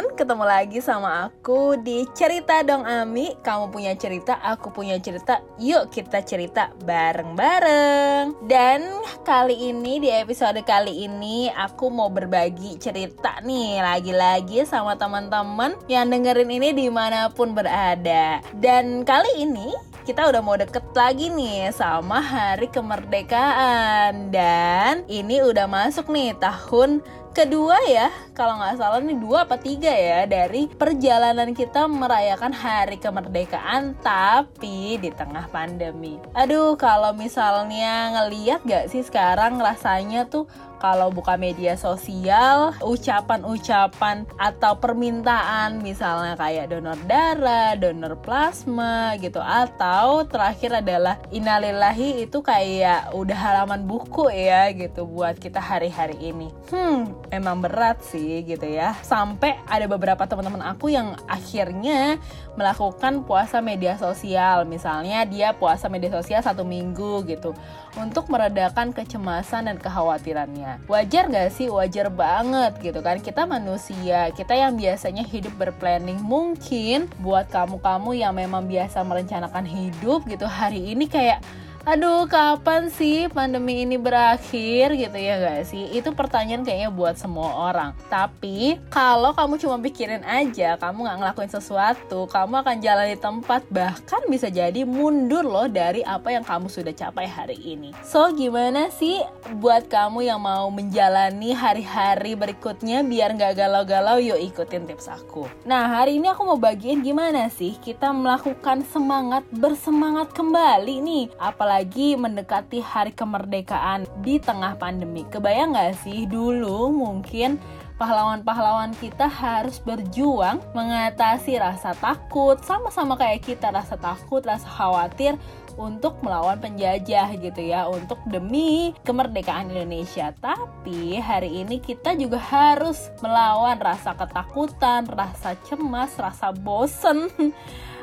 teman-teman, ketemu lagi sama aku di Cerita Dong Ami. Kamu punya cerita, aku punya cerita. Yuk kita cerita bareng-bareng. Dan kali ini di episode kali ini aku mau berbagi cerita nih lagi-lagi sama teman-teman yang dengerin ini di mana pun berada. Dan kali ini kita udah mau deket lagi nih sama hari kemerdekaan dan ini udah masuk nih tahun kedua ya kalau nggak salah nih dua apa tiga ya dari perjalanan kita merayakan hari kemerdekaan tapi di tengah pandemi aduh kalau misalnya ngeliat gak sih sekarang rasanya tuh kalau buka media sosial, ucapan-ucapan atau permintaan misalnya kayak donor darah, donor plasma gitu atau terakhir adalah innalillahi itu kayak udah halaman buku ya gitu buat kita hari-hari ini. Hmm, emang berat sih gitu ya. Sampai ada beberapa teman-teman aku yang akhirnya melakukan puasa media sosial. Misalnya dia puasa media sosial satu minggu gitu untuk meredakan kecemasan dan kekhawatirannya. Wajar gak sih? Wajar banget gitu kan. Kita manusia, kita yang biasanya hidup berplanning mungkin buat kamu-kamu yang memang biasa merencanakan hidup gitu hari ini kayak aduh kapan sih pandemi ini berakhir gitu ya gak sih? Itu pertanyaan kayaknya buat semua orang. Tapi kalau kamu cuma pikirin aja, kamu gak ngelakuin sesuatu, kamu akan jalan di tempat bahkan bisa jadi mundur loh dari apa yang kamu sudah capai hari ini. So gimana sih buat kamu yang mau menjalani hari-hari berikutnya biar gak galau-galau yuk ikutin tips aku. Nah hari ini aku mau bagiin gimana sih kita melakukan semangat bersemangat kembali nih. Apalagi apalagi mendekati hari kemerdekaan di tengah pandemi. Kebayang gak sih dulu mungkin pahlawan-pahlawan kita harus berjuang mengatasi rasa takut sama-sama kayak kita rasa takut, rasa khawatir untuk melawan penjajah gitu ya untuk demi kemerdekaan Indonesia. Tapi hari ini kita juga harus melawan rasa ketakutan, rasa cemas, rasa bosen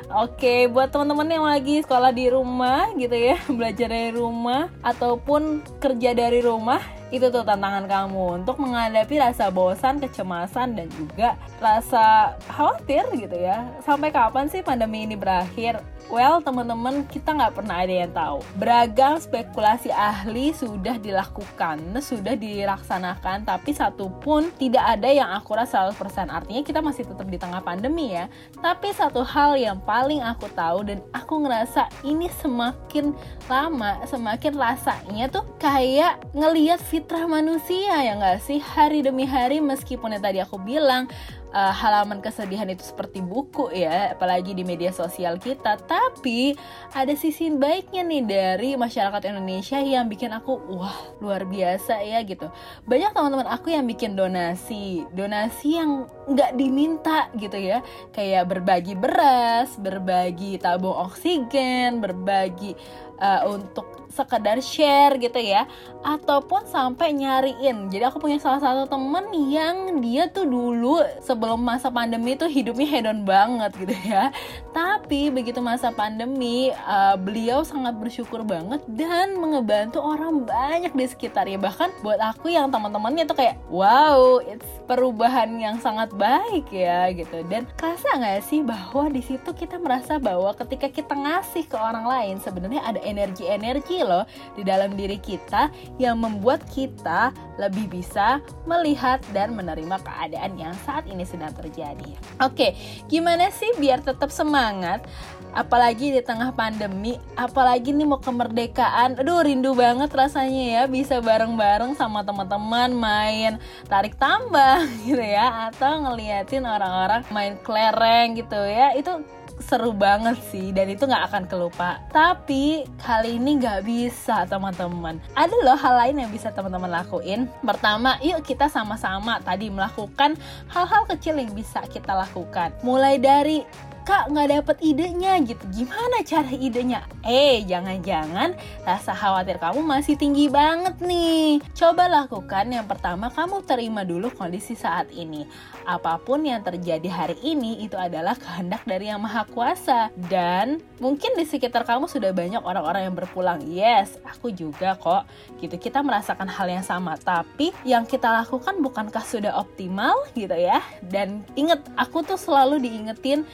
Oke, buat teman-teman yang lagi sekolah di rumah gitu ya, belajar dari rumah ataupun kerja dari rumah, itu tuh tantangan kamu untuk menghadapi rasa bosan, kecemasan dan juga rasa khawatir gitu ya. Sampai kapan sih pandemi ini berakhir? Well, teman-teman, kita nggak pernah ada yang tahu. Beragam spekulasi ahli sudah dilakukan, sudah dilaksanakan, tapi satu pun tidak ada yang akurat 100%. Artinya kita masih tetap di tengah pandemi ya. Tapi satu hal yang paling aku tahu dan aku ngerasa ini semakin lama, semakin rasanya tuh kayak ngeliat fitrah manusia ya nggak sih? Hari demi hari meskipun yang tadi aku bilang uh, halaman kesedihan itu seperti buku ya, apalagi di media sosial kita. Tapi ada sisi baiknya nih dari masyarakat Indonesia yang bikin aku wah luar biasa ya gitu. Banyak teman-teman aku yang bikin donasi, donasi yang nggak diminta gitu ya, kayak berbagi beras, berbagi tabung oksigen, berbagi uh, untuk sekedar share gitu ya ataupun sampai nyariin. Jadi aku punya salah satu temen yang dia tuh dulu sebelum masa pandemi tuh hidupnya hedon banget gitu ya. Tapi begitu masa pandemi uh, beliau sangat bersyukur banget dan mengebantu orang banyak di sekitarnya. Bahkan buat aku yang teman-temannya tuh kayak wow it's perubahan yang sangat baik ya gitu. Dan kerasa nggak sih bahwa di situ kita merasa bahwa ketika kita ngasih ke orang lain sebenarnya ada energi-energi loh di dalam diri kita yang membuat kita lebih bisa melihat dan menerima keadaan yang saat ini sedang terjadi. Oke, gimana sih biar tetap semangat? Apalagi di tengah pandemi, apalagi nih mau kemerdekaan. Aduh, rindu banget rasanya ya bisa bareng-bareng sama teman-teman main tarik tambang gitu ya atau ngeliatin orang-orang main kelereng gitu ya. Itu seru banget sih dan itu nggak akan kelupa. Tapi kali ini nggak bisa teman-teman. Ada loh hal lain yang bisa teman-teman lakuin. Pertama yuk kita sama-sama tadi melakukan hal-hal kecil yang bisa kita lakukan. Mulai dari kak nggak dapet idenya gitu. Gimana cara idenya? Eh jangan-jangan rasa khawatir kamu masih tinggi banget nih. Coba lakukan yang pertama kamu terima dulu kondisi saat ini. Apa pun yang terjadi hari ini itu adalah kehendak dari yang maha kuasa. Dan mungkin di sekitar kamu sudah banyak orang-orang yang berpulang. Yes aku juga kok. Gitu kita merasakan hal yang sama. Tapi yang kita lakukan bukankah sudah optimal gitu ya? Dan inget aku tuh selalu diingetin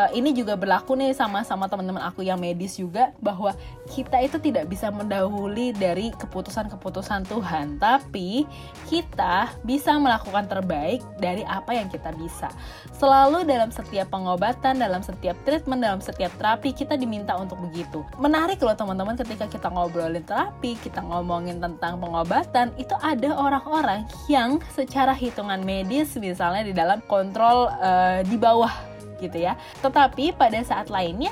uh, ini juga berlaku nih sama sama teman-teman aku yang medis juga bahwa kita itu tidak bisa mendahului dari keputusan-keputusan Tuhan, tapi kita bisa melakukan terbaik dari apa yang kita bisa. Selalu dalam setiap pengobatan, dalam setiap treatment, dalam setiap terapi kita diminta untuk begitu. Menarik loh teman-teman ketika kita ngobrolin terapi, kita ngomongin tentang pengobatan, itu ada orang-orang yang secara hitungan medis misalnya di dalam kontrol uh, di bawah gitu ya. Tetapi pada saat lainnya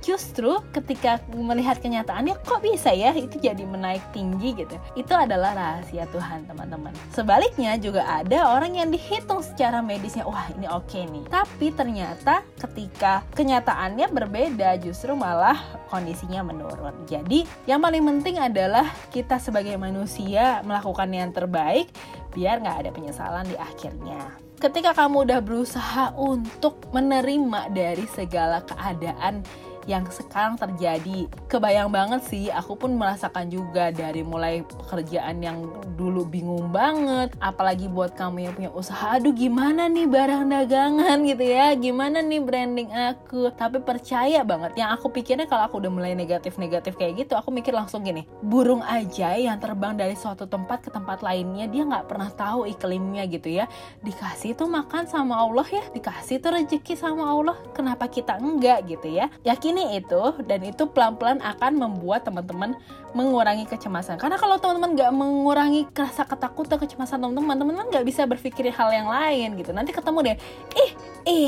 justru ketika melihat kenyataannya kok bisa ya itu jadi menaik tinggi gitu. Itu adalah rahasia Tuhan teman-teman. Sebaliknya juga ada orang yang dihitung secara medisnya wah ini oke okay nih. Tapi ternyata ketika kenyataannya berbeda justru malah kondisinya menurun. Jadi yang paling penting adalah kita sebagai manusia melakukan yang terbaik biar nggak ada penyesalan di akhirnya ketika kamu udah berusaha untuk menerima dari segala keadaan yang sekarang terjadi. Kebayang banget sih, aku pun merasakan juga dari mulai pekerjaan yang dulu bingung banget, apalagi buat kamu yang punya usaha, aduh gimana nih barang dagangan gitu ya, gimana nih branding aku. Tapi percaya banget, yang aku pikirnya kalau aku udah mulai negatif-negatif kayak gitu, aku mikir langsung gini, burung aja yang terbang dari suatu tempat ke tempat lainnya, dia nggak pernah tahu iklimnya gitu ya. Dikasih tuh makan sama Allah ya, dikasih tuh rezeki sama Allah, kenapa kita enggak gitu ya. Yakin ini itu dan itu pelan-pelan akan membuat teman-teman mengurangi kecemasan. Karena kalau teman-teman nggak mengurangi rasa ketakutan, kecemasan teman-teman, teman-teman nggak bisa berpikir hal yang lain gitu. Nanti ketemu deh, ih,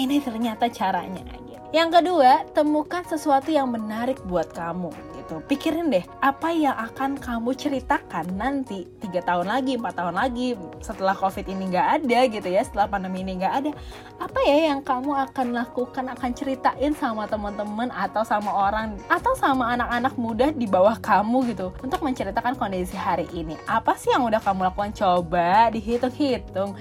ini ternyata caranya. Yang kedua, temukan sesuatu yang menarik buat kamu gitu. Pikirin deh, apa yang akan kamu ceritakan nanti tiga tahun lagi, empat tahun lagi, setelah covid ini nggak ada gitu ya, setelah pandemi ini nggak ada. Apa ya yang kamu akan lakukan, akan ceritain sama teman-teman atau sama orang atau sama anak-anak muda di bawah kamu gitu untuk menceritakan kondisi hari ini. Apa sih yang udah kamu lakukan? Coba dihitung-hitung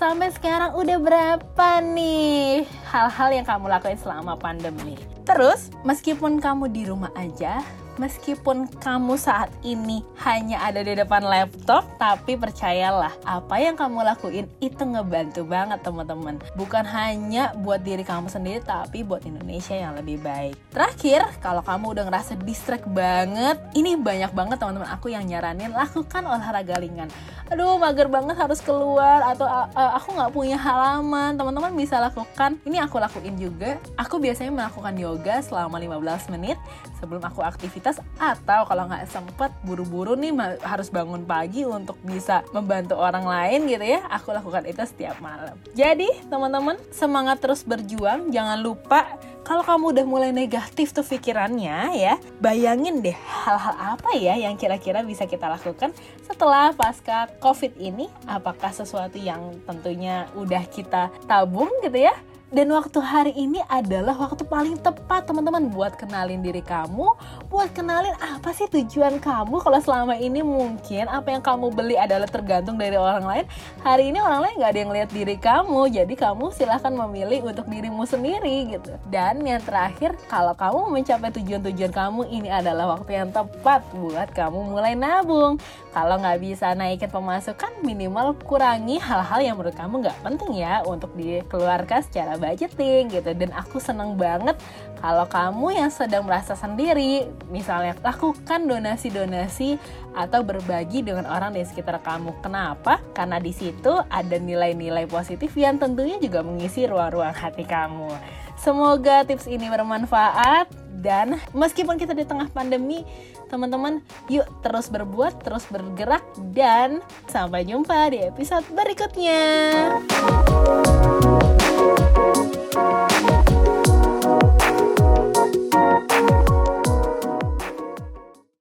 sampai sekarang udah berapa nih hal-hal yang kamu lakuin selama pandemi? Terus, meskipun kamu di rumah aja, meskipun kamu saat ini hanya ada di depan laptop, tapi percayalah, apa yang kamu lakuin itu ngebantu banget teman-teman. Bukan hanya buat diri kamu sendiri, tapi buat Indonesia yang lebih baik. Terakhir, kalau kamu udah ngerasa distract banget, ini banyak banget teman-teman aku yang nyaranin lakukan olahraga ringan. Aduh, mager banget harus keluar atau uh, aku nggak punya halaman. Teman-teman bisa lakukan. Ini aku lakuin juga. Aku biasanya melakukan yoga selama 15 menit sebelum aku aktivitas atau kalau nggak sempet buru-buru nih harus bangun pagi untuk bisa membantu orang lain gitu ya aku lakukan itu setiap malam jadi teman-teman semangat terus berjuang jangan lupa kalau kamu udah mulai negatif tuh pikirannya ya, bayangin deh hal-hal apa ya yang kira-kira bisa kita lakukan setelah pasca COVID ini. Apakah sesuatu yang tentunya udah kita tabung gitu ya? Dan waktu hari ini adalah waktu paling tepat teman-teman buat kenalin diri kamu, buat kenalin apa sih tujuan kamu kalau selama ini mungkin apa yang kamu beli adalah tergantung dari orang lain. Hari ini orang lain nggak ada yang lihat diri kamu, jadi kamu silahkan memilih untuk dirimu sendiri gitu. Dan yang terakhir, kalau kamu mencapai tujuan-tujuan kamu, ini adalah waktu yang tepat buat kamu mulai nabung. Kalau nggak bisa naikin pemasukan, minimal kurangi hal-hal yang menurut kamu nggak penting ya untuk dikeluarkan secara budgeting gitu. Dan aku seneng banget kalau kamu yang sedang merasa sendiri misalnya lakukan donasi-donasi atau berbagi dengan orang di sekitar kamu. Kenapa? Karena di situ ada nilai-nilai positif yang tentunya juga mengisi ruang-ruang hati kamu. Semoga tips ini bermanfaat. Dan meskipun kita di tengah pandemi teman-teman yuk terus berbuat terus bergerak dan sampai jumpa di episode berikutnya Thank you.